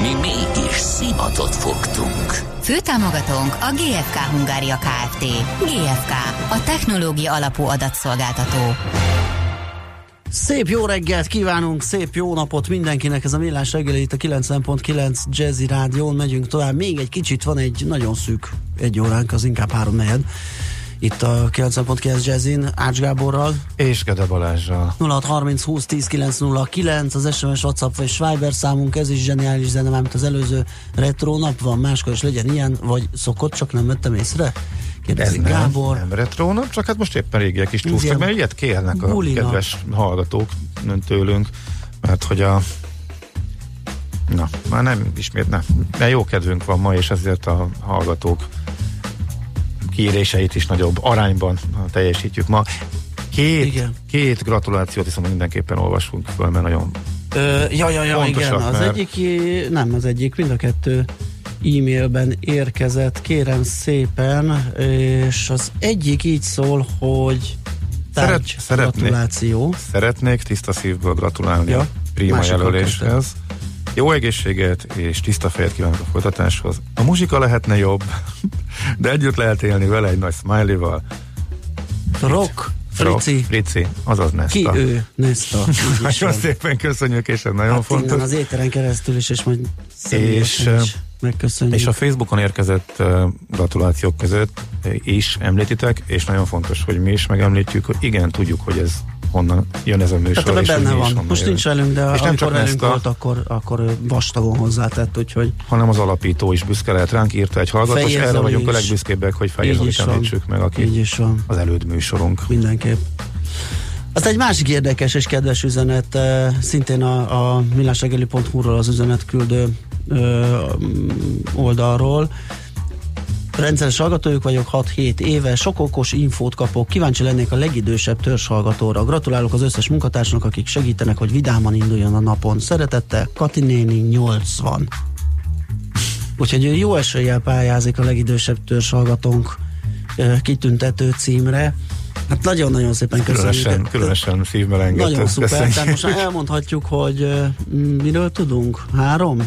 Mi mégis szimatot fogtunk. Főtámogatónk a GFK Hungária Kft. GFK, a technológia alapú adatszolgáltató. Szép jó reggelt kívánunk, szép jó napot mindenkinek, ez a Millás reggeli itt a 90.9 Jazzy Rádión, megyünk tovább, még egy kicsit van egy nagyon szűk egy óránk, az inkább három negyed. Itt a 90.9 Jazzin, Ács Gáborral. És Gede Balázsral. 0630 20 10 909, az SMS, WhatsApp vagy Swiber számunk, ez is zseniális zene, mert az előző retro nap van, máskor is legyen ilyen, vagy szokott, csak nem vettem észre? Kérdezi ez Gábor. Nem, nem retro nap, csak hát most éppen régiek is túlztak, mert ilyet kérnek a Bulina. kedves hallgatók tőlünk, mert hogy a Na, már nem ismét, nem. De jó kedvünk van ma, és ezért a hallgatók kéréseit is nagyobb arányban teljesítjük ma. Két, igen. két gratulációt viszont mindenképpen olvasunk föl, mert nagyon Ö, ja, ja, ja, igen, az mert... egyik, nem az egyik, mind a kettő e-mailben érkezett, kérem szépen, és az egyik így szól, hogy Szeret, gratuláció. Szeretnék tiszta szívből gratulálni ja, a prima jelöléshez. Jó egészséget és tiszta fejet kívánok a folytatáshoz. A muzsika lehetne jobb, de együtt lehet élni vele egy nagy smiley-val. Rock, Frici. Frici, azaz Nesta. Ki ő? Nesta. Nagyon szépen köszönjük, és ez nagyon hát fontos. az éteren keresztül is, és majd és, is megköszönjük. És a Facebookon érkezett uh, gratulációk között is említitek, és nagyon fontos, hogy mi is megemlítjük, hogy igen, tudjuk, hogy ez honnan jön ez a műsor. Tehát és benne van. Most jön. nincs velünk, de és nem csak velünk volt, akkor, akkor vastagon hozzátett, úgyhogy... Hanem az alapító is büszke lehet ránk, írta egy hallgató, és erre vagyunk is. a legbüszkébbek, hogy Fejezolit említsük meg, aki Így is van. az előd műsorunk. Mindenképp. Az egy másik érdekes és kedves üzenet, eh, szintén a, a millásregeli.hu-ról az üzenet küldő oldalról, Rendszeres hallgatójuk vagyok, 6-7 éve, sok okos infót kapok, kíváncsi lennék a legidősebb hallgatóra. Gratulálok az összes munkatársnak, akik segítenek, hogy vidáman induljon a napon. Szeretettel, Kati néni 80. Úgyhogy ő jó eséllyel pályázik a legidősebb hallgatónk kitüntető címre. Hát nagyon-nagyon szépen köszönjük. Különösen, különösen szívben Nagyon szuper. Tehát most elmondhatjuk, hogy miről tudunk? Három?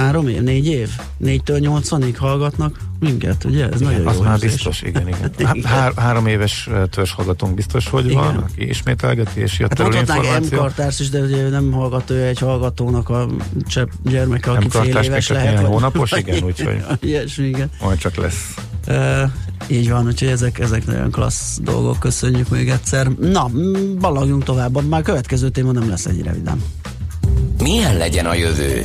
Három év, négy év? Négytől nyolcvanig hallgatnak minket, ugye? Ez igen, nagyon az jó már érzés. biztos, igen, igen. igen. Há- három éves törzs hallgatónk biztos, hogy igen. van, aki ismételgeti, és jött hát információ. M-kartárs is, de ugye nem hallgató egy hallgatónak a csepp gyermeke, aki fél éves lehet. Vagy, hónapos, igen, úgyhogy ilyesmi, igen. majd csak lesz. Uh, így van, úgyhogy ezek, ezek nagyon klassz dolgok, köszönjük még egyszer. Na, balagjunk tovább, már következő téma nem lesz ennyire vidám. Milyen legyen a jövő?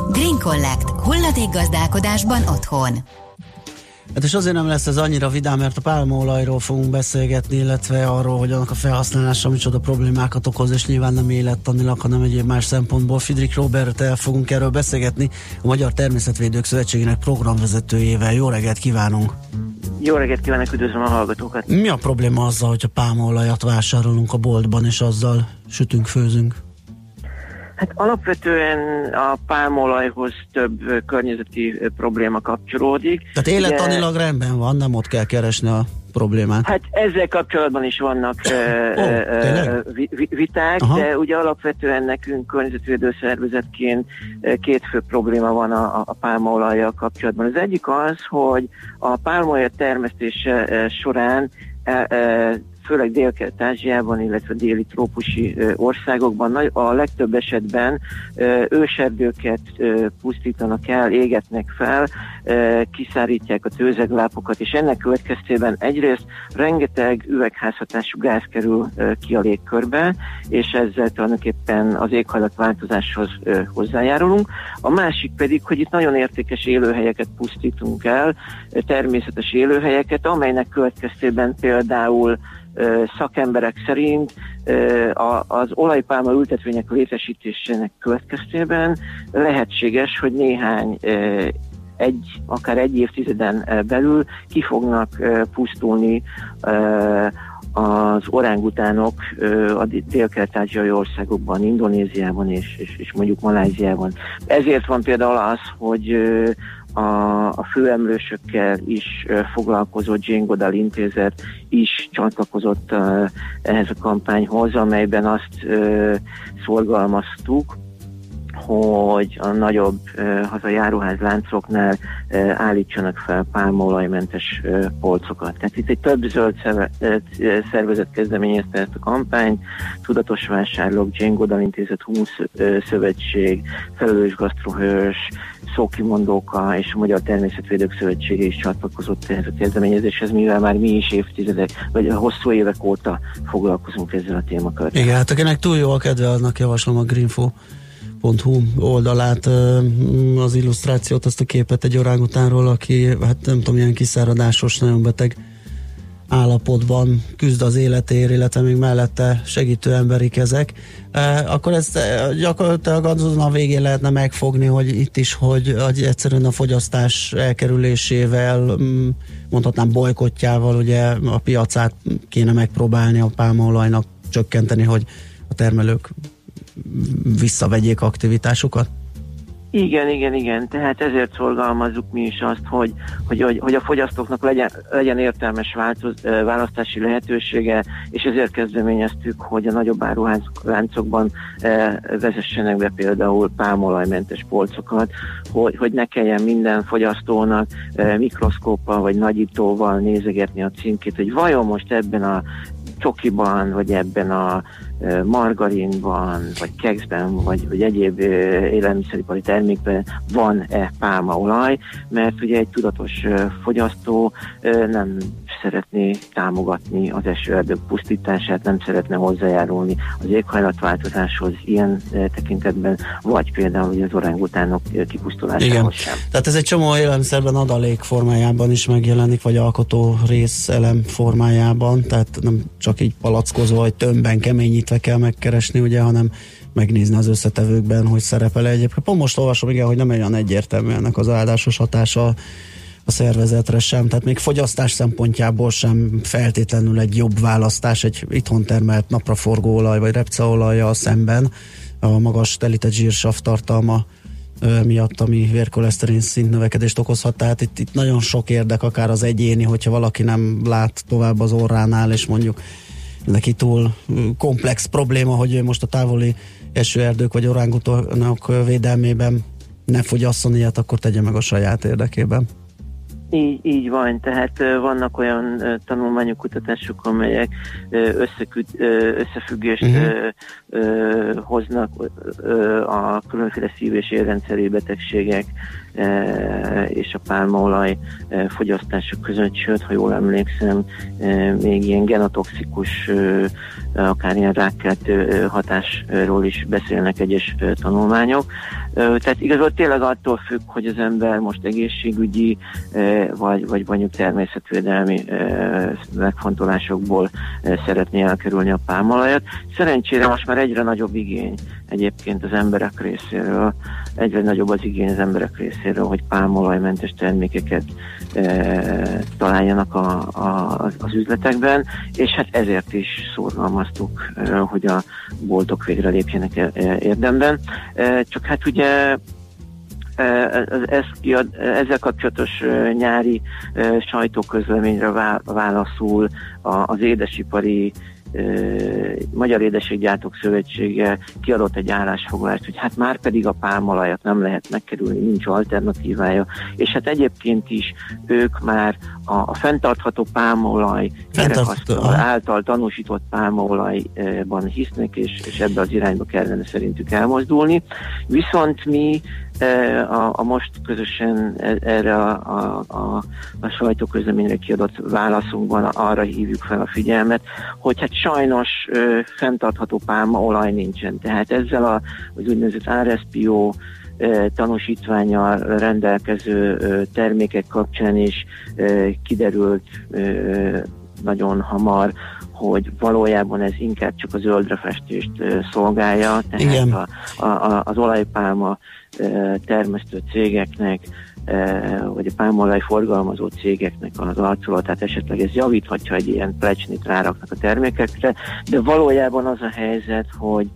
Green Collect. Hulladék gazdálkodásban otthon. Hát és azért nem lesz ez annyira vidám, mert a pálmaolajról fogunk beszélgetni, illetve arról, hogy annak a felhasználása micsoda problémákat okoz, és nyilván nem élettanilag, hanem egyéb más szempontból. Fidrik Robert fogunk erről beszélgetni, a Magyar Természetvédők Szövetségének programvezetőjével. Jó reggelt kívánunk! Jó reggelt kívánok, üdvözlöm a hallgatókat! Mi a probléma azzal, hogy a pálmaolajat vásárolunk a boltban, és azzal sütünk, főzünk? Hát alapvetően a pálmolajhoz több környezeti probléma kapcsolódik. Tehát életanilag Ugye, rendben van, nem ott kell keresni a problémát. Hát ezzel kapcsolatban is vannak oh, viták, Aha. de ugye alapvetően nekünk környezetvédő szervezetként két fő probléma van a, a pálmaolajjal kapcsolatban. Az egyik az, hogy a pálmaolaj termesztése során főleg Dél-Kelet-Ázsiában, illetve déli trópusi országokban a legtöbb esetben őserdőket pusztítanak el, égetnek fel, kiszárítják a tőzeglápokat, és ennek következtében egyrészt rengeteg üvegházhatású gáz kerül ki a légkörbe, és ezzel tulajdonképpen az éghajlatváltozáshoz hozzájárulunk. A másik pedig, hogy itt nagyon értékes élőhelyeket pusztítunk el, természetes élőhelyeket, amelynek következtében például szakemberek szerint az olajpálma ültetvények létesítésének következtében lehetséges, hogy néhány egy, akár egy évtizeden belül ki fognak pusztulni az orángutánok a dél-kelet-ázsiai országokban, Indonéziában és, és, és mondjuk Maláziában. Ezért van például az, hogy a, a főemlősökkel is foglalkozó Jane Goodall intézet is csatlakozott ehhez a kampányhoz, amelyben azt szorgalmaztuk, hogy a nagyobb uh, hazai áruházláncoknál uh, állítsanak fel pálmaolajmentes uh, polcokat. Tehát itt egy több zöld szervezet kezdeményezte ezt a kampányt, Tudatos Vásárlók, Jane Goodall Intézet, Humusz Szövetség, Felelős Gasztrohős, szókimondóka és a Magyar Természetvédők Szövetsége is csatlakozott ehhez a kezdeményezéshez, mivel már mi is évtizedek, vagy hosszú évek óta foglalkozunk ezzel a témakörrel. Igen, hát akinek túl jó a kedve, annak javaslom a Greenfo hu oldalát, az illusztrációt, azt a képet egy orangutánról, aki hát nem tudom, ilyen kiszáradásos, nagyon beteg állapotban küzd az életéért, illetve még mellette segítő emberi kezek, akkor ezt gyakorlatilag azon a végén lehetne megfogni, hogy itt is, hogy, hogy egyszerűen a fogyasztás elkerülésével, mondhatnám bolykottjával, ugye a piacát kéne megpróbálni a pálmaolajnak csökkenteni, hogy a termelők visszavegyék aktivitásukat? Igen, igen, igen. Tehát ezért szorgalmazzuk mi is azt, hogy, hogy, hogy, hogy a fogyasztóknak legyen, legyen értelmes változ, választási lehetősége, és ezért kezdeményeztük, hogy a nagyobb áruháncokban vezessenek be például pálmolajmentes polcokat, hogy, hogy ne kelljen minden fogyasztónak mikroszkóppal vagy nagyítóval nézegetni a címkét, hogy vajon most ebben a csokiban, vagy ebben a margarinban, vagy kekszben, vagy, vagy egyéb élelmiszeripari termékben van-e pálmaolaj, mert ugye egy tudatos fogyasztó nem szeretné támogatni az esőerdők pusztítását, nem szeretne hozzájárulni az éghajlatváltozáshoz ilyen tekintetben, vagy például az orangutánok kipusztulásához Igen. sem. Tehát ez egy csomó élelmiszerben adalék formájában is megjelenik, vagy alkotó részelem formájában, tehát nem csak így palackozva, vagy tömbben keményít illetve kell megkeresni, ugye, hanem megnézni az összetevőkben, hogy szerepel egyébként. Pont most olvasom, igen, hogy nem olyan egyértelmű ennek az áldásos hatása a szervezetre sem, tehát még fogyasztás szempontjából sem feltétlenül egy jobb választás egy itthon termelt napraforgóolaj vagy repceolajjal szemben a magas telített zsírsav tartalma miatt, ami vérkoleszterin szint növekedést okozhat. Tehát itt, itt nagyon sok érdek, akár az egyéni, hogyha valaki nem lát tovább az orránál, és mondjuk neki túl komplex probléma, hogy most a távoli esőerdők vagy orángutónak védelmében ne fogyasszon ilyet, akkor tegye meg a saját érdekében. Így, így van, tehát vannak olyan tanulmányok, kutatások, amelyek összeküt, összefüggést uh-huh. hoznak a különféle szív- és érrendszeri betegségek és a pálmaolaj fogyasztások között, sőt, ha jól emlékszem, még ilyen genotoxikus, akár ilyen rákkeltő hatásról is beszélnek egyes tanulmányok. Tehát igazából tényleg attól függ, hogy az ember most egészségügyi vagy, vagy mondjuk természetvédelmi megfontolásokból szeretné elkerülni a pálmalajat. Szerencsére most már egyre nagyobb igény egyébként az emberek részéről, egyre nagyobb az igény az emberek részéről, hogy pálmolajmentes termékeket e, találjanak a, a, az üzletekben, és hát ezért is szorgalmaztuk, e, hogy a boltok végre lépjenek érdemben. E, csak hát ugye ez kiad, ezzel kapcsolatos nyári sajtóközleményre válaszul az édesipari Magyar Édeséggyártók Szövetsége kiadott egy állásfoglalást, hogy hát már pedig a pálmalajat nem lehet megkerülni, nincs alternatívája, és hát egyébként is ők már a, a fenntartható pálmaolaj által tanúsított pálmaolajban hisznek, és, és ebbe az irányba kellene szerintük elmozdulni. Viszont mi a, a most közösen e, erre a, a, a, a sajtóközleményre kiadott válaszunkban arra hívjuk fel a figyelmet, hogy hát sajnos ö, fenntartható pálmaolaj nincsen. Tehát ezzel a, az úgynevezett RSPO tanúsítványal rendelkező termékek kapcsán is kiderült nagyon hamar, hogy valójában ez inkább csak a zöldrefestést szolgálja, tehát Igen. A, a, az olajpálma termesztő cégeknek, vagy a pálmolaj forgalmazó cégeknek az arcolatát esetleg ez javíthatja egy ilyen plecsnit ráraknak a termékekre, de valójában az a helyzet, hogy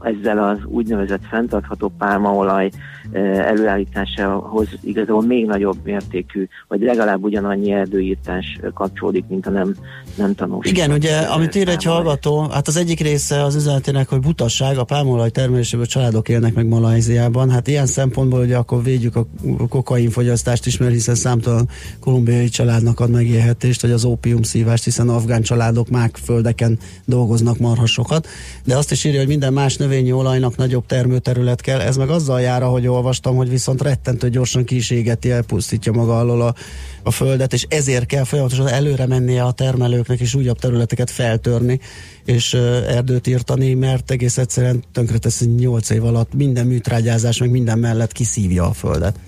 ezzel az úgynevezett fenntartható pálmaolaj előállításához igazából még nagyobb mértékű, vagy legalább ugyanannyi erdőírtás kapcsolódik, mint a nem, nem tanús. Igen, ugye, amit ír egy hallgató, hát az egyik része az üzenetének, hogy butasság, a pálmaolaj termeléséből családok élnek meg Malajziában, hát ilyen szempontból ugye akkor védjük a kokainfogyasztást is, mert hiszen számtalan kolumbiai családnak ad megélhetést, vagy az ópium szívást, hiszen afgán családok mák földeken dolgoznak marhasokat, de azt is írja, hogy minden más növényi olajnak nagyobb termőterület kell, ez meg azzal jár, hogy olvastam, hogy viszont rettentő gyorsan kísérgeti, elpusztítja maga alól a, a földet, és ezért kell folyamatosan előre mennie a termelőknek, és újabb területeket feltörni, és erdőt írtani, mert egész egyszerűen tönkretesz 8 év alatt minden műtrágyázás, meg minden mellett kiszívja a földet.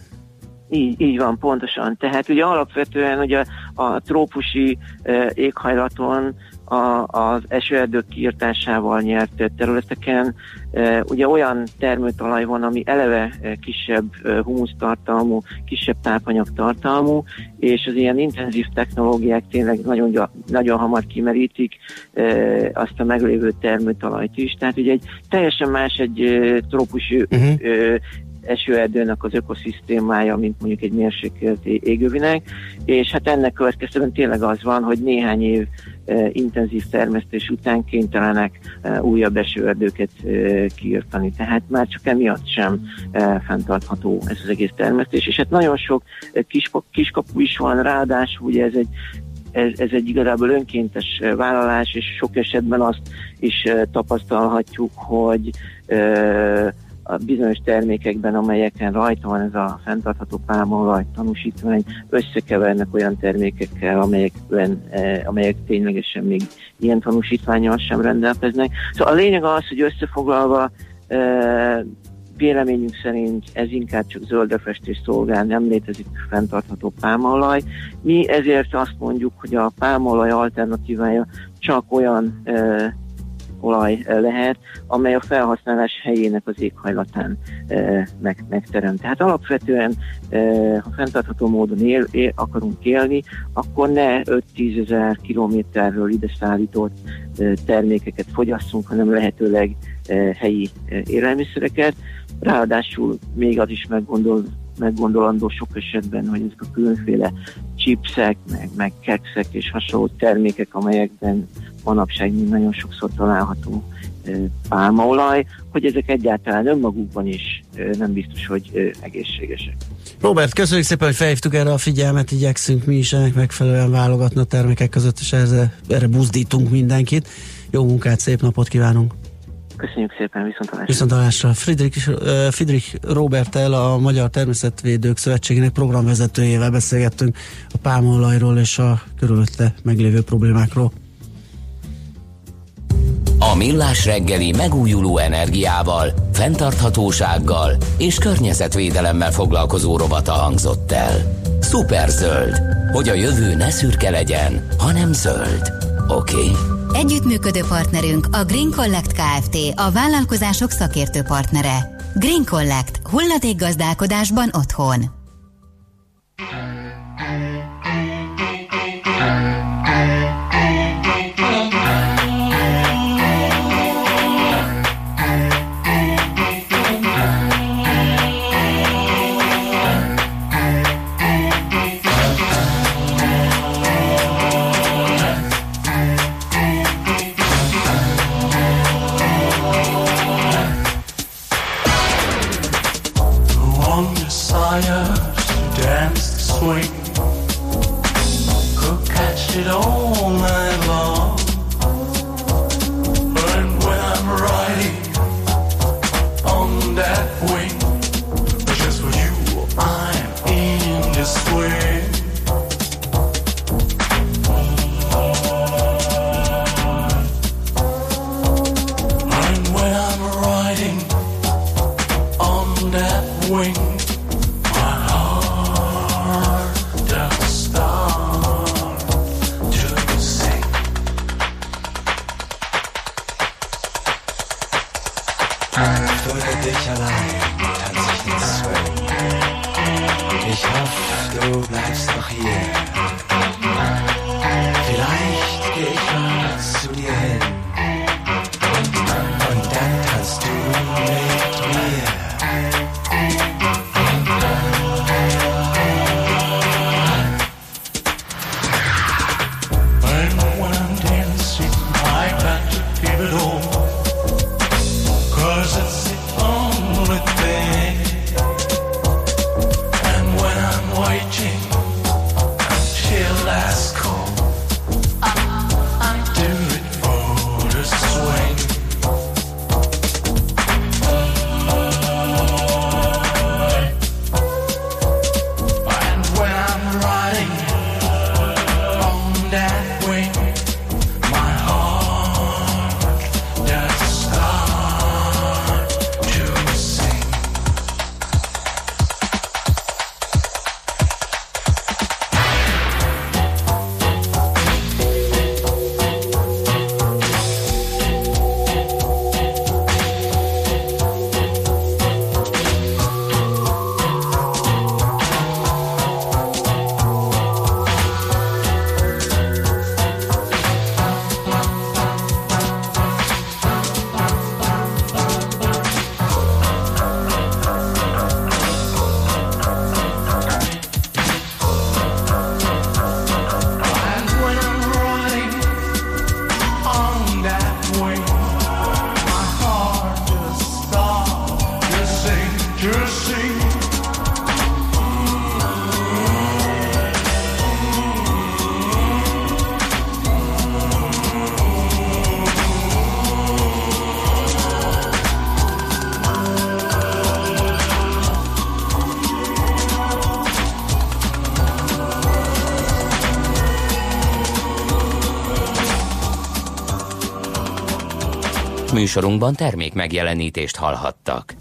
Így, így van, pontosan. Tehát ugye alapvetően ugye a trópusi uh, éghajlaton a, az esőerdők kiirtásával nyert területeken. E, ugye olyan termőtalaj van, ami eleve e, kisebb e, humusztartalmú, kisebb tápanyagtartalmú, és az ilyen intenzív technológiák tényleg nagyon, nagyon hamar kimerítik azt a meglévő termőtalajt is. Tehát ugye egy teljesen más egy trópusi uh-huh esőerdőnek az ökoszisztémája, mint mondjuk egy mérsékelt égővinek, és hát ennek következtében tényleg az van, hogy néhány év intenzív termesztés után kénytelenek újabb esőerdőket kiirtani. Tehát már csak emiatt sem fenntartható ez az egész termesztés, és hát nagyon sok e, kiskapu is van, ráadásul ugye ez egy ez, ez egy igazából önkéntes vállalás, és sok esetben azt is tapasztalhatjuk, hogy a bizonyos termékekben, amelyeken rajta van ez a fenntartható pálmaolaj tanúsítvány, összekevernek olyan termékekkel, amelyekben, eh, amelyek ténylegesen még ilyen tanúsítványal sem rendelkeznek. Szóval a lényeg az, hogy összefoglalva eh, véleményünk szerint ez inkább csak zöldefestés szolgál, nem létezik fenntartható pálmaolaj. Mi ezért azt mondjuk, hogy a pálmaolaj alternatívája csak olyan eh, olaj eh, lehet, amely a felhasználás helyének az éghajlatán e, meg, megteremt. Tehát alapvetően, e, ha fenntartható módon él, él, akarunk élni, akkor ne 5-10 ezer kilométerről ide szállított termékeket fogyasszunk, hanem lehetőleg helyi élelmiszereket. Ráadásul még az is meggondol, meggondolandó sok esetben, hogy ezek a különféle chipsek, meg, meg kekszek és hasonló termékek, amelyekben manapság nagyon sokszor található pálmaolaj, hogy ezek egyáltalán önmagukban is nem biztos, hogy egészségesek. Robert, köszönjük szépen, hogy felhívtuk erre a figyelmet, igyekszünk mi is ennek megfelelően válogatni a termékek között, és erre, erre buzdítunk mindenkit. Jó munkát, szép napot kívánunk! Köszönjük szépen, viszontalásra. Viszontalásra. Friedrich, uh, Friedrich Robertel, a Magyar Természetvédők Szövetségének programvezetőjével beszélgettünk a pálmaolajról és a körülötte meglévő problémákról. Millás reggeli megújuló energiával, fenntarthatósággal és környezetvédelemmel foglalkozó robata hangzott el. Szuperzöld, hogy a jövő ne szürke legyen, hanem zöld. Oké? Okay? Együttműködő partnerünk a Green Collect Kft. A vállalkozások szakértő partnere. Green Collect. Hulladékgazdálkodásban otthon. last way. Műsorunkban termék megjelenítést hallhattak.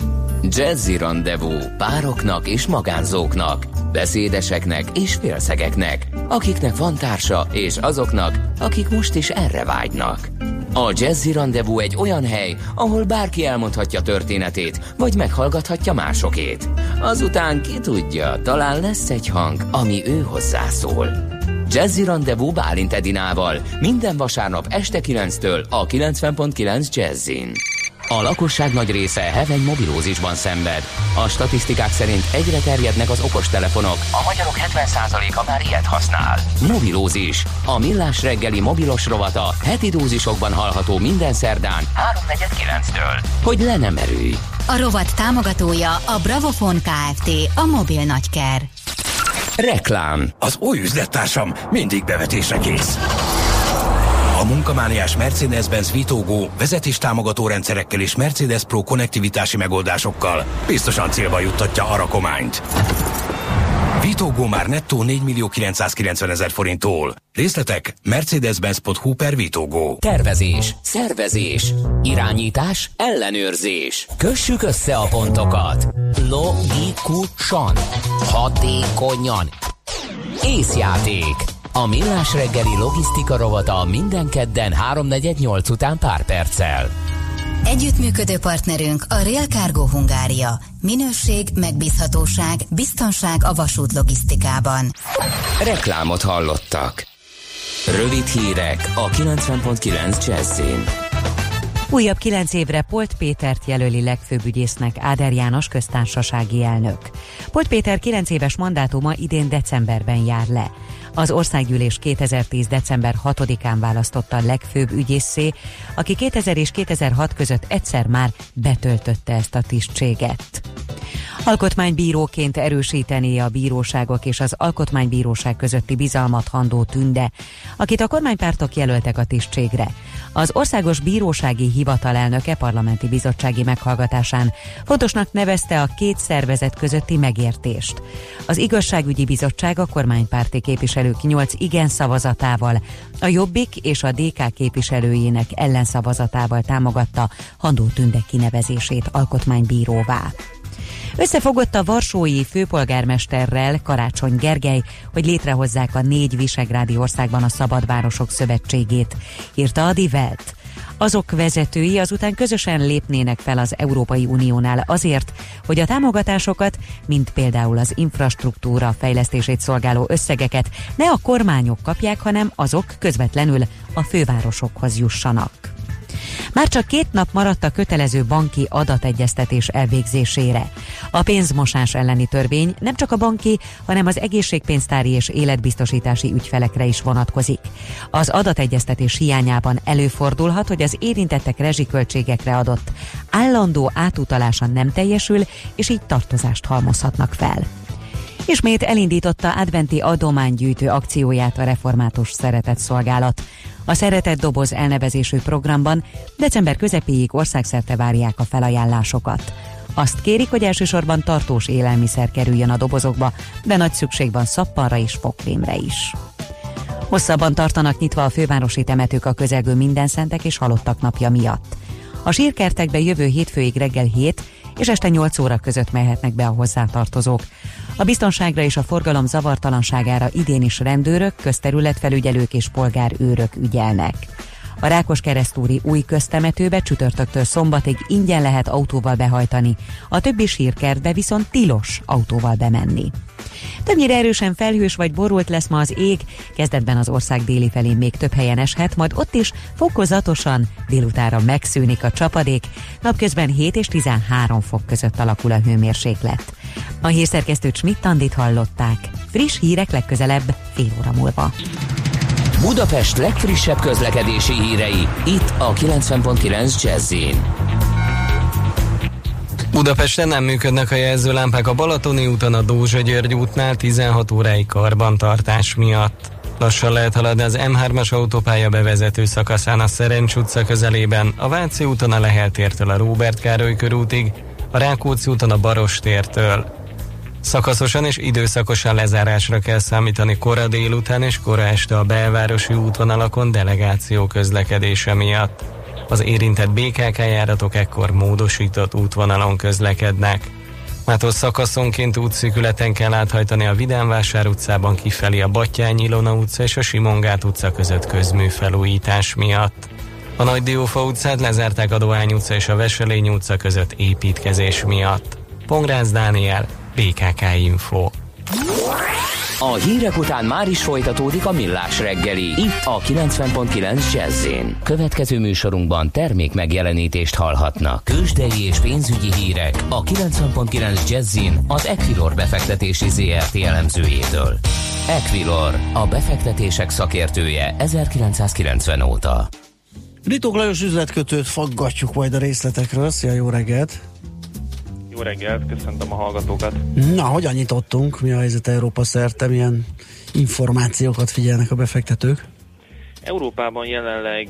Jazzy Rendezvú pároknak és magánzóknak, beszédeseknek és félszegeknek, akiknek van társa és azoknak, akik most is erre vágynak. A Jazzy Rendezvú egy olyan hely, ahol bárki elmondhatja történetét, vagy meghallgathatja másokét. Azután ki tudja, talán lesz egy hang, ami ő hozzászól. Jazzy Rendezvú Bálint Edinával minden vasárnap este 9-től a 90.9 Jazzin. A lakosság nagy része heveny mobilózisban szenved. A statisztikák szerint egyre terjednek az okostelefonok. A magyarok 70%-a már ilyet használ. Mobilózis. A millás reggeli mobilos rovata heti dózisokban hallható minden szerdán 3.49-től. Hogy le nem erőj. A rovat támogatója a Bravofon Kft. A mobil nagyker. Reklám. Az új üzlettársam mindig bevetésre kész. A munkamániás Mercedes-Benz Vitógó vezetés támogató rendszerekkel és Mercedes Pro konnektivitási megoldásokkal biztosan célba juttatja a rakományt. Vitógó már nettó 4 millió 990 ezer forinttól. Részletek mercedes-benz.hu per Vitógó. Tervezés, szervezés, irányítás, ellenőrzés. Kössük össze a pontokat. Logikusan, hatékonyan. Észjáték. A Millás reggeli logisztika rovata minden kedden 3.48 után pár perccel. Együttműködő partnerünk a Real Cargo Hungária. Minőség, megbízhatóság, biztonság a vasút logisztikában. Reklámot hallottak. Rövid hírek a 90.9 Jazzin. Újabb kilenc évre Polt Pétert jelöli legfőbb ügyésznek Áder János köztársasági elnök. Polt Péter kilenc éves mandátuma idén decemberben jár le. Az országgyűlés 2010. december 6-án választotta a legfőbb ügyészé, aki 2000 és 2006 között egyszer már betöltötte ezt a tisztséget. Alkotmánybíróként erősíteni a bíróságok és az alkotmánybíróság közötti bizalmat Handó Tünde, akit a kormánypártok jelöltek a tisztségre. Az Országos Bírósági Hivatal elnöke parlamenti bizottsági meghallgatásán fontosnak nevezte a két szervezet közötti megértést. Az Igazságügyi Bizottság a kormánypárti képviselők 8 igen szavazatával, a Jobbik és a DK képviselőjének ellenszavazatával támogatta Handó Tünde kinevezését alkotmánybíróvá. Összefogott a Varsói főpolgármesterrel Karácsony Gergely, hogy létrehozzák a négy visegrádi országban a Szabadvárosok Szövetségét, írta a Die. Azok vezetői azután közösen lépnének fel az Európai Uniónál azért, hogy a támogatásokat, mint például az infrastruktúra fejlesztését szolgáló összegeket ne a kormányok kapják, hanem azok közvetlenül a fővárosokhoz jussanak. Már csak két nap maradt a kötelező banki adategyeztetés elvégzésére. A pénzmosás elleni törvény nem csak a banki, hanem az egészségpénztári és életbiztosítási ügyfelekre is vonatkozik. Az adategyeztetés hiányában előfordulhat, hogy az érintettek rezsiköltségekre adott állandó átutalása nem teljesül, és így tartozást halmozhatnak fel. Ismét elindította adventi adománygyűjtő akcióját a református szeretett szolgálat. A Szeretett Doboz elnevezésű programban december közepéig országszerte várják a felajánlásokat. Azt kérik, hogy elsősorban tartós élelmiszer kerüljön a dobozokba, de nagy szükség van szappanra és fogkrémre is. Hosszabban tartanak nyitva a fővárosi temetők a közelgő minden szentek és halottak napja miatt. A sírkertekbe jövő hétfőig reggel 7 és este 8 óra között mehetnek be a hozzátartozók. A biztonságra és a forgalom zavartalanságára idén is rendőrök, közterületfelügyelők és polgárőrök ügyelnek. A Rákos keresztúri új köztemetőbe csütörtöktől szombatig ingyen lehet autóval behajtani, a többi sírkertbe viszont tilos autóval bemenni. Többnyire erősen felhős vagy borult lesz ma az ég, kezdetben az ország déli felén még több helyen eshet, majd ott is fokozatosan délutára megszűnik a csapadék, napközben 7 és 13 fok között alakul a hőmérséklet. A hírszerkesztőt Schmidt-Tandit hallották. Friss hírek legközelebb fél óra múlva. Budapest legfrissebb közlekedési hírei, itt a 90.9 jazz Budapesten nem működnek a jelzőlámpák a Balatoni úton, a Dózsa György útnál 16 óráig karbantartás miatt. Lassan lehet haladni az M3-as autópálya bevezető szakaszán a Szerencs utca közelében, a Váci úton a Lehel tértől a Róbert Károly körútig, a Rákóczi úton a Baros tértől. Szakaszosan és időszakosan lezárásra kell számítani kora délután és kora este a belvárosi útvonalakon delegáció közlekedése miatt. Az érintett BKK járatok ekkor módosított útvonalon közlekednek. Mától szakaszonként útszűkületen kell áthajtani a Vidánvásár utcában kifelé a Battyány Ilona utca és a Simongát utca között közműfelújítás miatt. A Nagy Diófa utcát lezárták a Dohány utca és a Veselény utca között építkezés miatt. Pongrász Dániel, BKK Info. A hírek után már is folytatódik a millás reggeli. Itt a 90.9 jazz Következő műsorunkban termék megjelenítést hallhatnak. Kősdei és pénzügyi hírek a 90.9 jazz az Equilor befektetési ZRT elemzőjétől. Equilor, a befektetések szakértője 1990 óta. Ritók Lajos üzletkötőt faggatjuk majd a részletekről. Szia, jó reggelt! Jó reggelt, köszöntöm a hallgatókat. Na, hogyan nyitottunk? Mi a helyzet Európa szerte? Milyen információkat figyelnek a befektetők? Európában jelenleg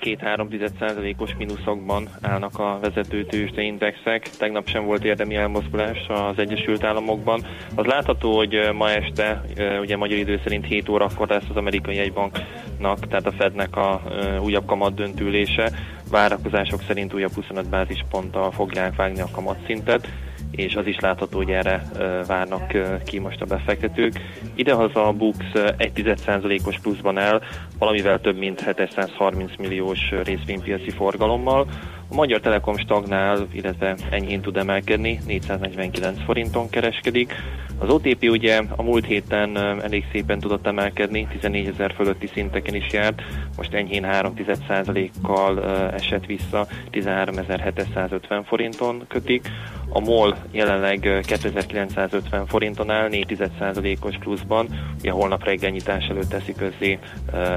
2-3%-os mínuszokban állnak a vezető tőzsdeindexek. Tegnap sem volt érdemi elmozgulás az Egyesült Államokban. Az látható, hogy ma este, ugye magyar idő szerint 7 órakor lesz az amerikai egybanknak, tehát a Fednek a újabb kamat döntülése. Várakozások szerint újabb 25 bázisponttal fogják vágni a kamatszintet és az is látható, hogy erre várnak ki most a befektetők. Idehaza a Bux 1,1%-os pluszban el, valamivel több mint 730 milliós részvénypiaci forgalommal. A Magyar Telekom stagnál, illetve enyhén tud emelkedni, 449 forinton kereskedik. Az OTP ugye a múlt héten elég szépen tudott emelkedni, 14 ezer fölötti szinteken is járt, most enyhén 3,1%-kal esett vissza, 13.750 forinton kötik. A MOL jelenleg 2950 forinton áll, 4,1%-os pluszban, ugye holnap reggel nyitás előtt teszi közzé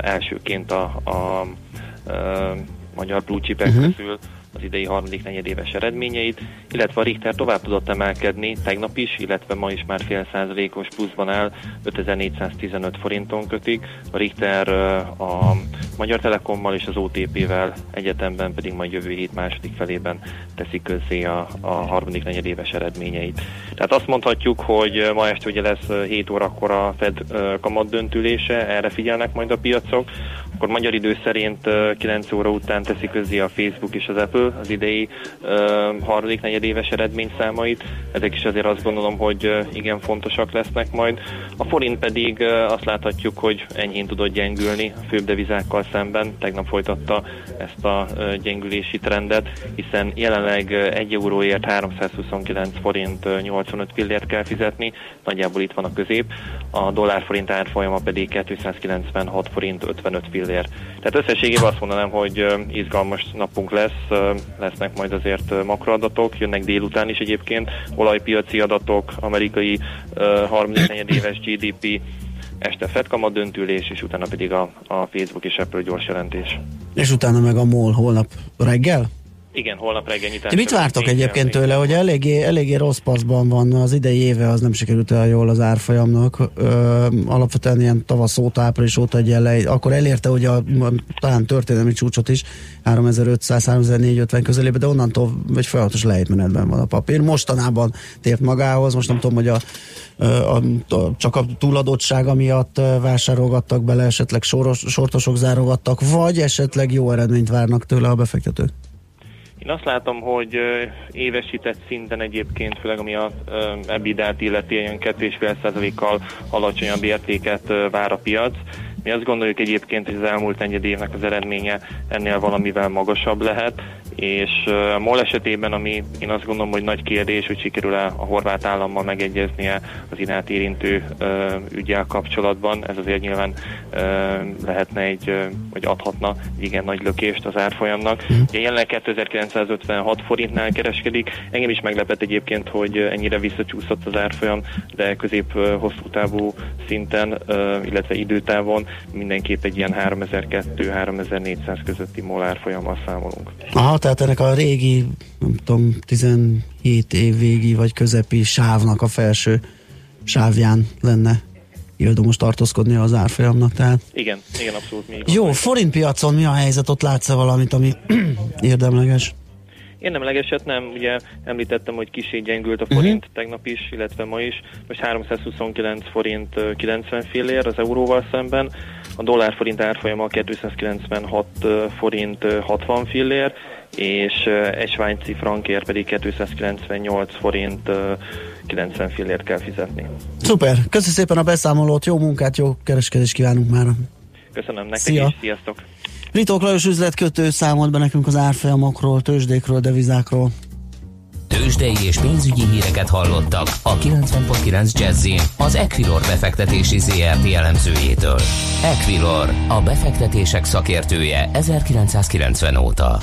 elsőként a, a, a magyar blue chipek uh-huh. közül az idei harmadik negyedéves eredményeit, illetve a Richter tovább tudott emelkedni tegnap is, illetve ma is már fél százalékos pluszban áll, 5415 forinton kötik. A Richter a Magyar Telekommal és az OTP-vel egyetemben pedig majd jövő hét második felében teszi közzé a, a harmadik negyedéves eredményeit. Tehát azt mondhatjuk, hogy ma este ugye lesz 7 órakor a Fed kamat döntülése, erre figyelnek majd a piacok. akkor magyar idő szerint 9 óra után teszi közé a Facebook és az Apple az idei harmadik negyedéves eredményszámait. Ezek is azért azt gondolom, hogy igen fontosak lesznek majd. A forint pedig azt láthatjuk, hogy enyhén tudott gyengülni a főbb devizákkal szemben. Tegnap folytatta ezt a gyengülési trendet, hiszen jelenleg 1 euróért 329 forint 85 fillért kell fizetni, nagyjából itt van a közép. A dollár forint árfolyama pedig 296 forint 55 fillér. Tehát összességében azt mondanám, hogy izgalmas napunk lesz, lesznek majd azért makroadatok, jönnek délután is egyébként, olajpiaci adatok, amerikai harmadik éves GDP, este Fed kamat döntülés, és utána pedig a, a Facebook és Apple gyors jelentés. És utána meg a MOL holnap reggel? Igen, holnap reggel nyitás. mit vártok egyébként tőle, hogy eléggé, eléggé rossz paszban van az idei éve, az nem sikerült el jól az árfolyamnak. Ö, alapvetően ilyen tavasz óta, április óta egy elej, akkor elérte ugye a, talán történelmi csúcsot is, 3500-3450 közelébe, de onnantól egy folyamatos lejtmenetben van a papír. Mostanában tért magához, most nem tudom, hogy a, a, a, csak a túladottsága miatt vásárolgattak bele, esetleg soros, sortosok zárogattak, vagy esetleg jó eredményt várnak tőle a befektetők? Én azt látom, hogy évesített szinten egyébként, főleg ami a ebidát illeti, ilyen 2,5%-kal alacsonyabb értéket vár a piac. Mi azt gondoljuk egyébként, hogy az elmúlt negyed évnek az eredménye ennél valamivel magasabb lehet, és a MOL esetében, ami én azt gondolom, hogy nagy kérdés, hogy sikerül-e a horvát állammal megegyeznie az iránt érintő ügyel kapcsolatban, ez azért nyilván lehetne egy, vagy adhatna egy igen nagy lökést az árfolyamnak. Mm. Ugye jelenleg 2956 forintnál kereskedik, engem is meglepett egyébként, hogy ennyire visszacsúszott az árfolyam, de közép-hosszú távú szinten, illetve időtávon mindenképp egy ilyen 3200-3400 közötti MOL árfolyammal számolunk. Aha, tehát ennek a régi, nem tudom, 17 év végi vagy közepi sávnak a felső sávján lenne érdemes tartózkodni az árfolyamnak, tehát... Igen, igen, abszolút. Még Jó, forint piacon mi a helyzet? Ott látsz valamit, ami érdemleges? Érdemlegeset nem, ugye említettem, hogy kicsit gyengült a mhm. forint uh-huh. tegnap is, illetve ma is. Most 329 forint 90 fillér az euróval szemben, a dollár forint árfolyama 296 forint 60 fillér, és egy svájci frankért pedig 298 forint 90 fillért kell fizetni. Szuper, köszönöm szépen a beszámolót, jó munkát, jó kereskedést kívánunk már. Köszönöm nektek Szia. is, sziasztok! Ritók Lajos üzletkötő számolt be nekünk az árfolyamokról, tőzsdékről, devizákról. Tőzsdei és pénzügyi híreket hallottak a 90.9 jazz az Equilor befektetési ZRT elemzőjétől. Equilor, a befektetések szakértője 1990 óta.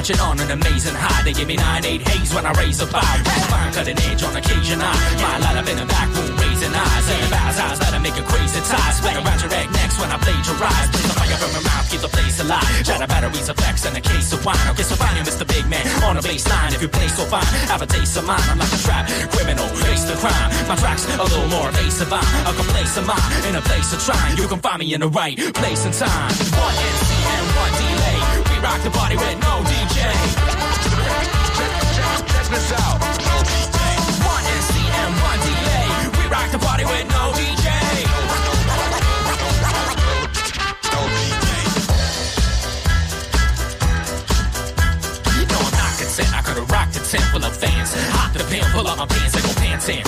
marching on an amazing high. They give me nine eight haze when I raise a bar. Fine cutting edge on occasion. I my light up in the back room, raising eyes. And about eyes, i make a crazy tie. Swing around your egg next when I plagiarize. Bring the fire from my mouth, keep the place alive. Shadow batteries of flex and a case of wine. I'll get so fine, you Mr. Big Man on a baseline. If you play so fine, have a taste of mine. I'm like a trap criminal, face the crime. My tracks a little more evasive. I'm a complacent mind in a place of trying. You can find me in the right place and time. One NC and one delay. We rock the body with no the pen, pull up my pants and go pants in.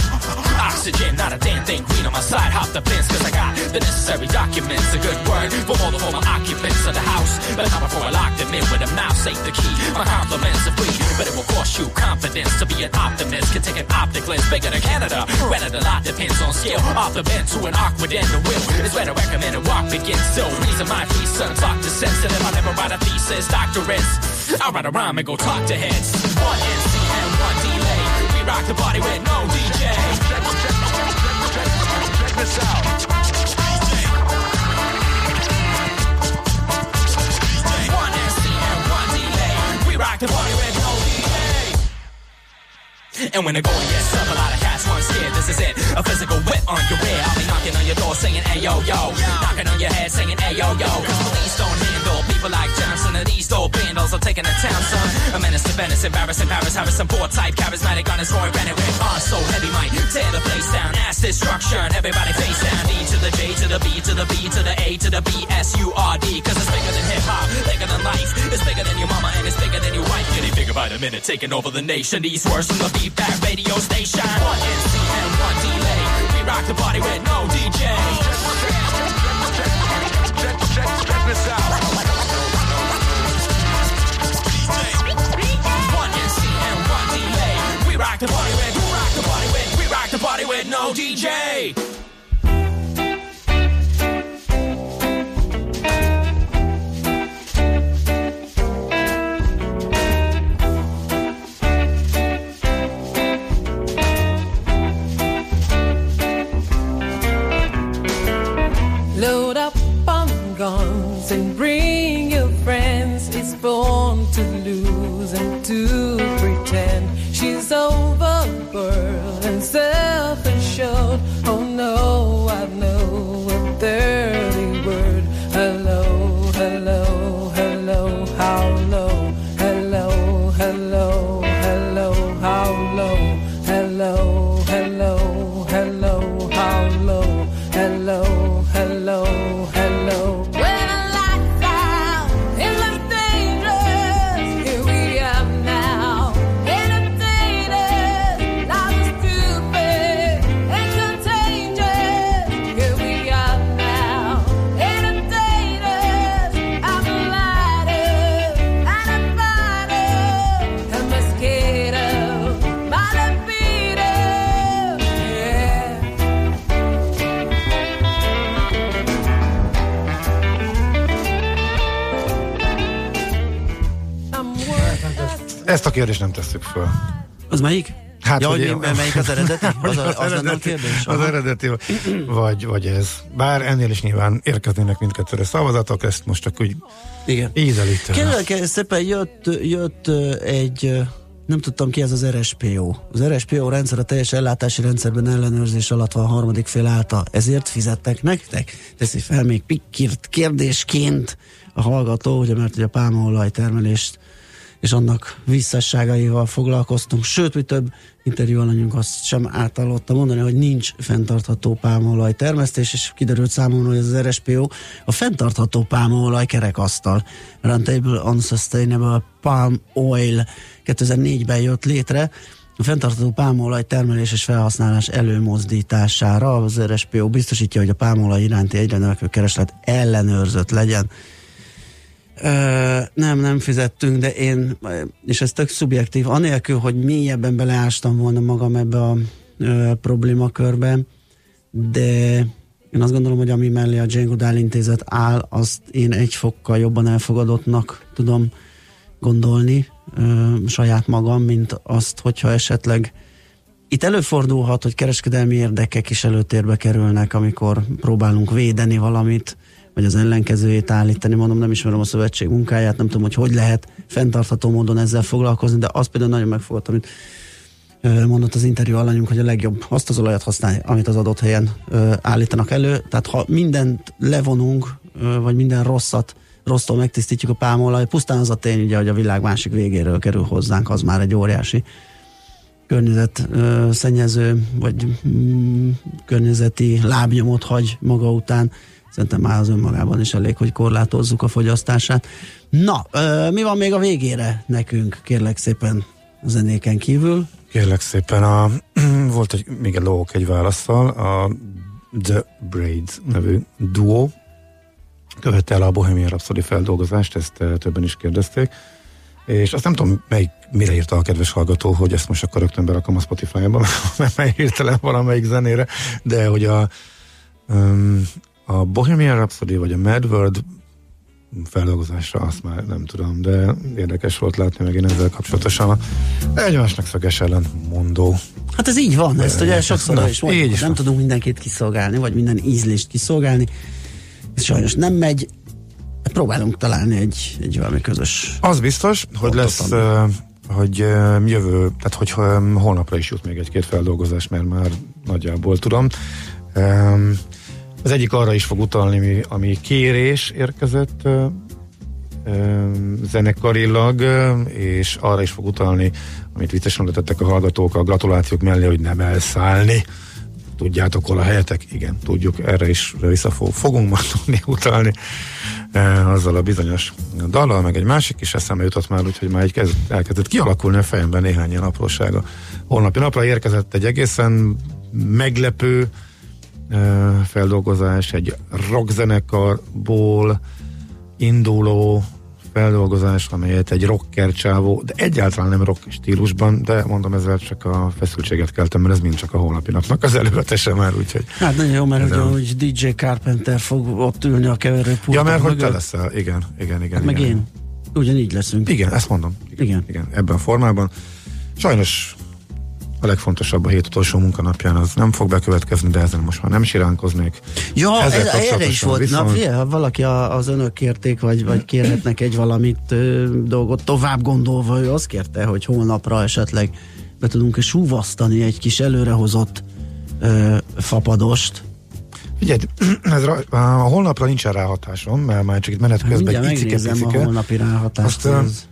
Oxygen, not a damn thing. Green on my side. Hop the fence, cause I got the necessary documents. A good word for all the former occupants of the house. But not before I lock them in with a mouse, safe the key. My compliments are free, but it will cost you confidence to be an optimist. Can take an optic lens bigger than Canada. Granted, a lot depends on scale. Off the bend to an awkward end, the will is where to recommend a walk begins. So, reason my thesis, talk to sensitive. I never write a thesis, doctorates I write a rhyme and go talk to heads. One MC rock the party with no DJ. Check, check, check, check this. One MC and one. We rock the party with no DJ. And when the going gets tough, a lot of cats run scared. This is it, a physical whip on your rear. I'll be knocking on your door saying, hey yo yo. Knocking on your head saying, hey yo yo. Cause police don't handle people like Johnson. And these dope bandals are taking the town, son. A menace to Venice, embarrassing Paris, Harrison, poor type, charismatic on his Roy Bennett. With us so heavy, might tear the place down. Ass destruction, everybody face down. D to the J to the B to the B to the A to the B S U R D. Cause it's bigger than hip hop, bigger than life. It's bigger than your mama and it's bigger than your wife. Getting bigger by the minute, taking over the nation. These words from the feedback radio station. One MC and one delay. We rock the party with no DJ. The party with, we rock the party with, we rock the party with no DJ. Nem tesszük föl. Az melyik? Hát, ja, hogy- hogy mi- melyik az eredeti? Az, az, lenne a kérdés? Az eredeti, vagy, vagy ez. Bár ennél is nyilván érkeznének mindkettőre szavazatok, ezt most csak úgy Igen. ízelítően. Kérlek szépen jött, jött egy, nem tudtam ki ez az RSPO. Az RSPO rendszer a teljes ellátási rendszerben ellenőrzés alatt van a harmadik fél által. Ezért fizettek nektek? Teszi fel még pikkírt kérdésként a hallgató, ugye mert ugye a pálmaolaj termelést és annak visszasságaival foglalkoztunk, sőt, mi több interjú alanyunk azt sem általodta mondani, hogy nincs fenntartható pálmaolaj termesztés, és kiderült számomra, hogy az RSPO a fenntartható pálmaolaj kerekasztal. Roundtable on Sustainable Palm Oil 2004-ben jött létre, a fenntartható pálmaolaj termelés és felhasználás előmozdítására. Az RSPO biztosítja, hogy a pálmaolaj iránti egyre növekvő kereslet ellenőrzött legyen. Nem, nem fizettünk, de én, és ez tök szubjektív, anélkül, hogy mélyebben beleástam volna magam ebbe a ö, problémakörbe, de én azt gondolom, hogy ami mellé a Jane Goodall intézet áll, azt én egy fokkal jobban elfogadottnak tudom gondolni ö, saját magam, mint azt, hogyha esetleg itt előfordulhat, hogy kereskedelmi érdekek is előtérbe kerülnek, amikor próbálunk védeni valamit, vagy az ellenkezőjét állítani. Mondom, nem ismerem a szövetség munkáját, nem tudom, hogy hogy lehet fenntartható módon ezzel foglalkozni, de az például nagyon megfogott, amit mondott az interjú alanyunk, hogy a legjobb azt az olajat használni, amit az adott helyen állítanak elő. Tehát ha mindent levonunk, vagy minden rosszat rossztól megtisztítjuk a pálmaolaj, pusztán az a tény, ugye, hogy a világ másik végéről kerül hozzánk, az már egy óriási környezet szennyező, vagy mm, környezeti lábnyomot hagy maga után. Szerintem már az önmagában is elég, hogy korlátozzuk a fogyasztását. Na, ö, mi van még a végére nekünk, kérlek szépen a zenéken kívül? Kérlek szépen, a, volt egy, még egy lók egy válaszsal, a The Braids nevű duo követte el a Bohemian Rhapsody feldolgozást, ezt többen is kérdezték, és azt nem tudom, melyik, mire írta a kedves hallgató, hogy ezt most akkor rögtön berakom a Spotify-ba, mert hirtelen valamelyik zenére, de hogy a, a Bohemian Rhapsody vagy a Mad World feldolgozásra, azt már nem tudom, de érdekes volt látni megint ezzel kapcsolatosan egymásnak szöges ellen mondó. Hát ez így van, ezt ugye sokszor Na, is mondjuk, így is nem van. tudunk mindenkit kiszolgálni, vagy minden ízlést kiszolgálni. Ez sajnos nem megy. Próbálunk találni egy, egy valami közös. Az biztos, hogy lesz, uh, hogy uh, jövő, tehát hogy um, holnapra is jut még egy-két feldolgozás, mert már nagyjából tudom. Um, az egyik arra is fog utalni, ami, ami kérés érkezett uh, um, zenekarilag, uh, és arra is fog utalni, amit viccesen tettek a hallgatók a gratulációk mellé, hogy nem elszállni. Tudjátok, hol a helyetek? Igen, tudjuk, erre is vissza fog, fogunk majd tudni utalni e, azzal a bizonyos dallal, meg egy másik is eszembe jutott már, úgyhogy már egy kezd, elkezdett kialakulni a fejemben néhány ilyen aprósága. Holnapi napra érkezett egy egészen meglepő feldolgozás, egy rockzenekarból induló feldolgozás, amelyet egy rocker csávó, de egyáltalán nem rock stílusban, de mondom ezzel csak a feszültséget keltem, mert ez mind csak a holnapi napnak az elővetese már, úgyhogy Hát nagyon jó, mert Ez ugye, hogy DJ Carpenter fog ott ülni a keverőpulton. Ja, mert hogy te leszel, igen, igen, igen. Hát meg igen. én. Ugyanígy leszünk. Igen, ezt mondom. Igen, igen. igen ebben a formában. Sajnos a legfontosabb a hét utolsó munkanapján az nem fog bekövetkezni, de ezen most már nem siránkoznék. Ja, ez, erre is volt. viszont- Na, figyelj, ha valaki a, az önök kérték, vagy, vagy kérhetnek egy valamit ö, dolgot tovább gondolva, ő azt kérte, hogy holnapra esetleg be tudunk súvasztani egy kis előrehozott ö, fapadost. Figyelj, ez ra, a holnapra nincsen ráhatásom, mert már csak itt menet közben Mindjárt egy icike megnézem a picike. holnapi ráhatást. Az-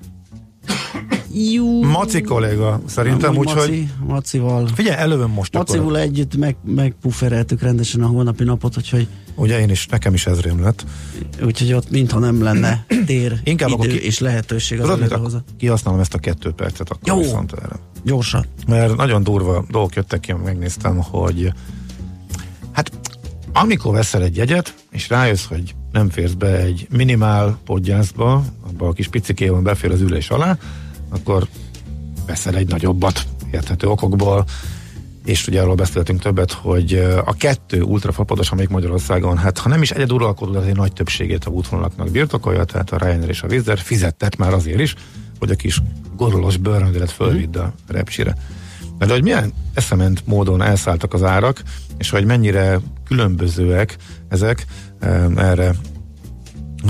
Jú. Maci kolléga, szerintem, úgyhogy Maci, Macival. figyelj, elővöm most Macival akkor. együtt meg, megpuffereltük rendesen a holnapi napot, úgyhogy, Ugye én is, nekem is ez rém lett. úgyhogy ott mintha nem lenne tér, Inkább idő akkor ki- és lehetőség az akkor kihasználom ezt a kettő percet akkor Jó. viszont erre. Gyorsan. mert nagyon durva dolgok jöttek ki, megnéztem, hogy hát amikor veszel egy jegyet, és rájössz, hogy nem férsz be egy minimál podgyászba, abba a kis picikében befér az ülés alá, akkor veszel egy nagyobbat érthető okokból, és ugye arról beszéltünk többet, hogy a kettő ultrafapados, amelyik Magyarországon, hát ha nem is egyeduralkodó, de azért nagy többségét a útvonalaknak birtokolja, tehát a Ryanair és a Wizz fizettet már azért is, hogy a kis gorolos bőröndölet fölvidd a repcsire. De hogy milyen eszement módon elszálltak az árak, és hogy mennyire különbözőek ezek, erre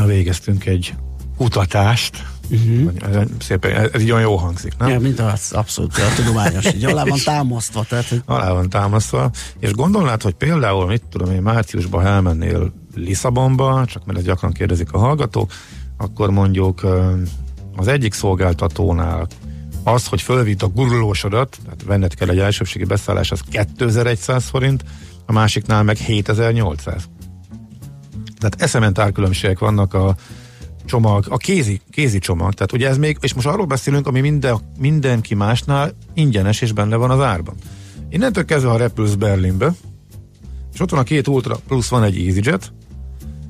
végeztünk egy kutatást, uh-huh. szépen, ez, ez így olyan jó hangzik, nem? Ja, mint az abszolút a tudományos, így alá van támasztva, tehát hogy alá van támasztva, és gondolnád, hogy például, mit tudom én, márciusban elmennél Lisszabonba, csak mert ezt gyakran kérdezik a hallgatók, akkor mondjuk az egyik szolgáltatónál az, hogy fölvitt a gurulósodat, tehát venned kell egy elsőbségi beszállás, az 2100 forint, a másiknál meg 7800. Tehát eszement árkülönbségek vannak a csomag, a kézi, kézi csomag, tehát ugye ez még, és most arról beszélünk, ami minden, mindenki másnál ingyenes és benne van az árban. Innentől kezdve, ha repülsz Berlinbe, és ott van a két Ultra, plusz van egy EasyJet,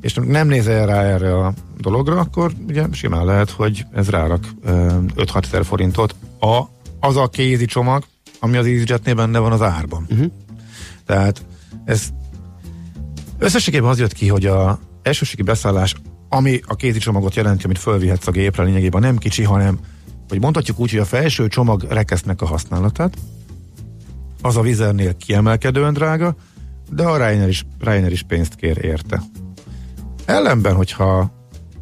és nem nézel rá erre a dologra, akkor ugye simán lehet, hogy ez rárak ö, 5-6 ezer forintot a, az a kézi csomag, ami az EasyJetnél benne van az árban. Uh-huh. Tehát ez összességében az jött ki, hogy a elsőségi beszállás, ami a kézi csomagot jelenti, amit fölvihetsz a gépre, lényegében. Nem kicsi, hanem, hogy mondhatjuk úgy, hogy a felső csomag rekesznek a használatát, az a vizernél kiemelkedően drága, de a Ryanair is, Ryanair is pénzt kér érte. Ellenben, hogyha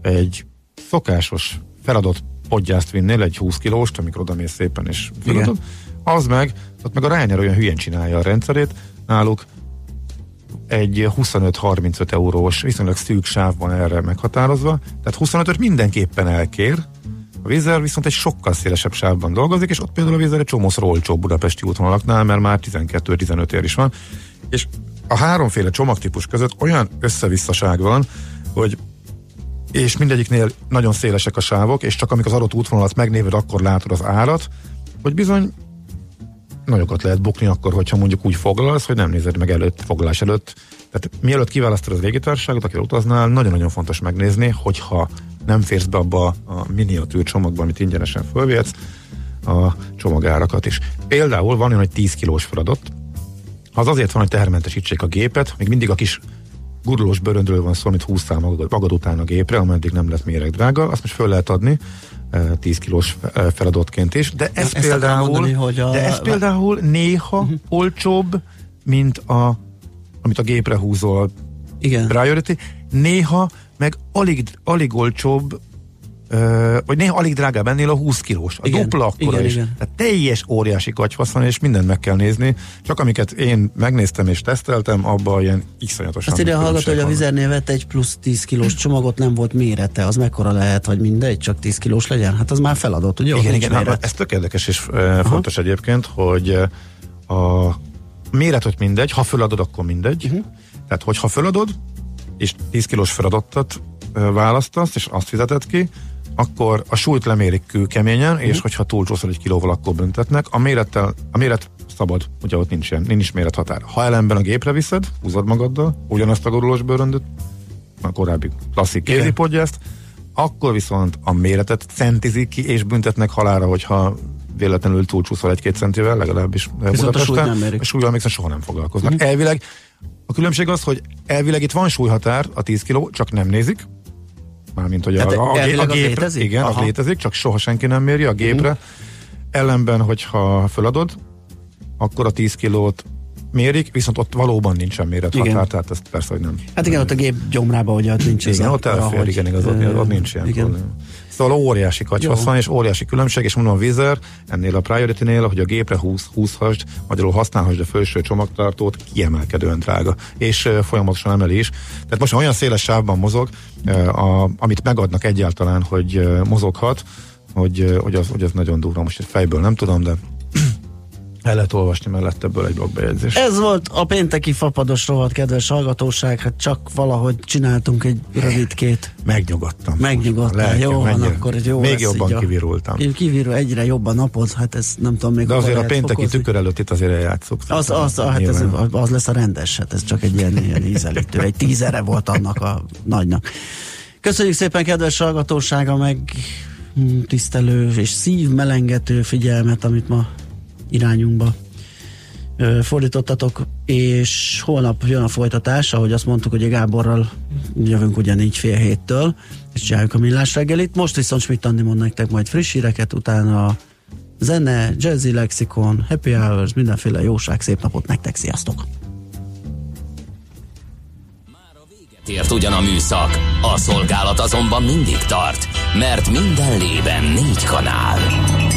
egy szokásos feladott podgyászt vinnél, egy 20 kilóst, amikor oda mész szépen és feladod, az meg, ott meg a Ryanair olyan hülyen csinálja a rendszerét, náluk egy 25-35 eurós, viszonylag szűk sávban erre meghatározva, tehát 25-öt mindenképpen elkér, a Vizer viszont egy sokkal szélesebb sávban dolgozik, és ott például a Vizer egy csomószor olcsóbb budapesti útvonalaknál, mert már 12-15 ér is van, és a háromféle csomagtípus között olyan összevisszaság van, hogy és mindegyiknél nagyon szélesek a sávok, és csak amikor az adott útvonalat megnéved, akkor látod az árat, hogy bizony nagyokat lehet bukni akkor, hogyha mondjuk úgy foglalsz, hogy nem nézed meg előtt, foglalás előtt. Tehát mielőtt kiválasztod az légitársaságot, akivel utaznál, nagyon-nagyon fontos megnézni, hogyha nem férsz be abba a miniatűr csomagba, amit ingyenesen fölvihetsz, a csomagárakat is. Például van olyan, hogy 10 kilós feladat, az azért van, hogy tehermentesítsék a gépet, még mindig a kis gurulós bőröndről van szó, amit húztál magad, magad után a gépre, ameddig nem lett méreg drága, azt most föl lehet adni 10 kilós feladatként is, de ez Ezt például, mondani, hogy a- de ez például néha uh-huh. olcsóbb, mint a, amit a gépre húzol Igen. Priority, néha meg alig, alig olcsóbb, ö, vagy néha alig drágább ennél a 20 kilós. A Igen, dupla akkora igen, is. igen. Tehát teljes óriási kacsfasz van, és mindent meg kell nézni. Csak amiket én megnéztem és teszteltem, abban ilyen iszonyatosan Azt ide hallgató, hogy a vizernél vett egy plusz 10 kilós csomagot, nem volt mérete. Az mekkora lehet, hogy mindegy, csak 10 kilós legyen? Hát az már feladott, ugye? Igen, igen, méret. ez tök érdekes és uh, fontos egyébként, hogy a méret, hogy mindegy, ha föladod, akkor mindegy. Uh-huh. Tehát, hogyha föladod, és 10 kilós feladatot uh, választasz, és azt fizeted ki, akkor a súlyt lemérik kőkeményen, uh-huh. és hogyha túlcsúszol egy kilóval, akkor büntetnek. A mérettel, a méret szabad, ugye ott nincs ilyen, nincs mérethatár. Ha ellenben a gépre viszed, húzod magaddal, ugyanazt a gurulós bőröndöt, a korábbi klasszik kézipodgyászt, akkor viszont a méretet centizik ki, és büntetnek halára, hogyha véletlenül túlcsúszol egy-két centivel, legalábbis Viszont a súlyt nem mérik. A súlyjal még soha nem foglalkoznak. Mm. Elvileg a különbség az, hogy elvileg itt van súlyhatár, a 10 kiló, csak nem nézik. Mármint, hogy Hát a, a, a, a az gépre, létezik? igen, az Aha. létezik, csak soha senki nem méri a gépre. Ellenben, hogyha föladod, akkor a 10 kilót mérik, viszont ott valóban nincsen mérethatár, tehát ezt persze, hogy nem. Hát igen, ott a gép gyomrába, ugye ott nincs Igen, ott elfér, ahogy, igen, igaz, ott, ott nincs ilyen igen. probléma. Szóval óriási kacsvasz van, és óriási különbség, és mondom a Vizer, ennél a Priority-nél, hogy a gépre 20, 20 hasd, magyarul használhasd a felső csomagtartót, kiemelkedően drága, és uh, folyamatosan emeli is. Tehát most olyan széles sávban mozog, uh, a, amit megadnak egyáltalán, hogy uh, mozoghat, hogy, hogy, az, hogy az nagyon durva. Most egy fejből nem tudom, de el lehet olvasni mellett ebből egy blogbejegyzés. Ez volt a pénteki fapados rovat, kedves hallgatóság, hát csak valahogy csináltunk egy rövidkét. Megnyugodtam. Megnyugodtál, Lelkem, jó van, akkor egy jó Még lesz jobban a- kivirultam. Kivirul egyre jobb a napod, hát ez nem tudom még De azért a pénteki fokozni. tükör előtt itt azért eljátszok. Az, az, hát ez, az lesz a rendes, hát ez csak egy ilyen, ilyen ízelítő, egy tízere volt annak a nagynak. Köszönjük szépen kedves hallgatósága, meg tisztelő és szívmelengető figyelmet, amit ma irányunkba fordítottatok, és holnap jön a folytatás, ahogy azt mondtuk, hogy Gáborral jövünk ugyanígy fél héttől, és csináljuk a millás reggelit. Most viszont Schmidt Andi mond nektek majd friss híreket, utána zene, jazzy lexikon, happy hours, mindenféle jóság, szép napot nektek, sziasztok! Ért ugyan a műszak, a szolgálat azonban mindig tart, mert minden lében négy kanál.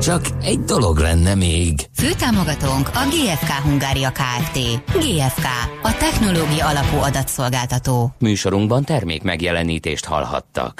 Csak egy dolog lenne még. Főtámogatónk a GFK Hungária Kft. GFK, a technológia alapú adatszolgáltató. Műsorunkban termék megjelenítést hallhattak.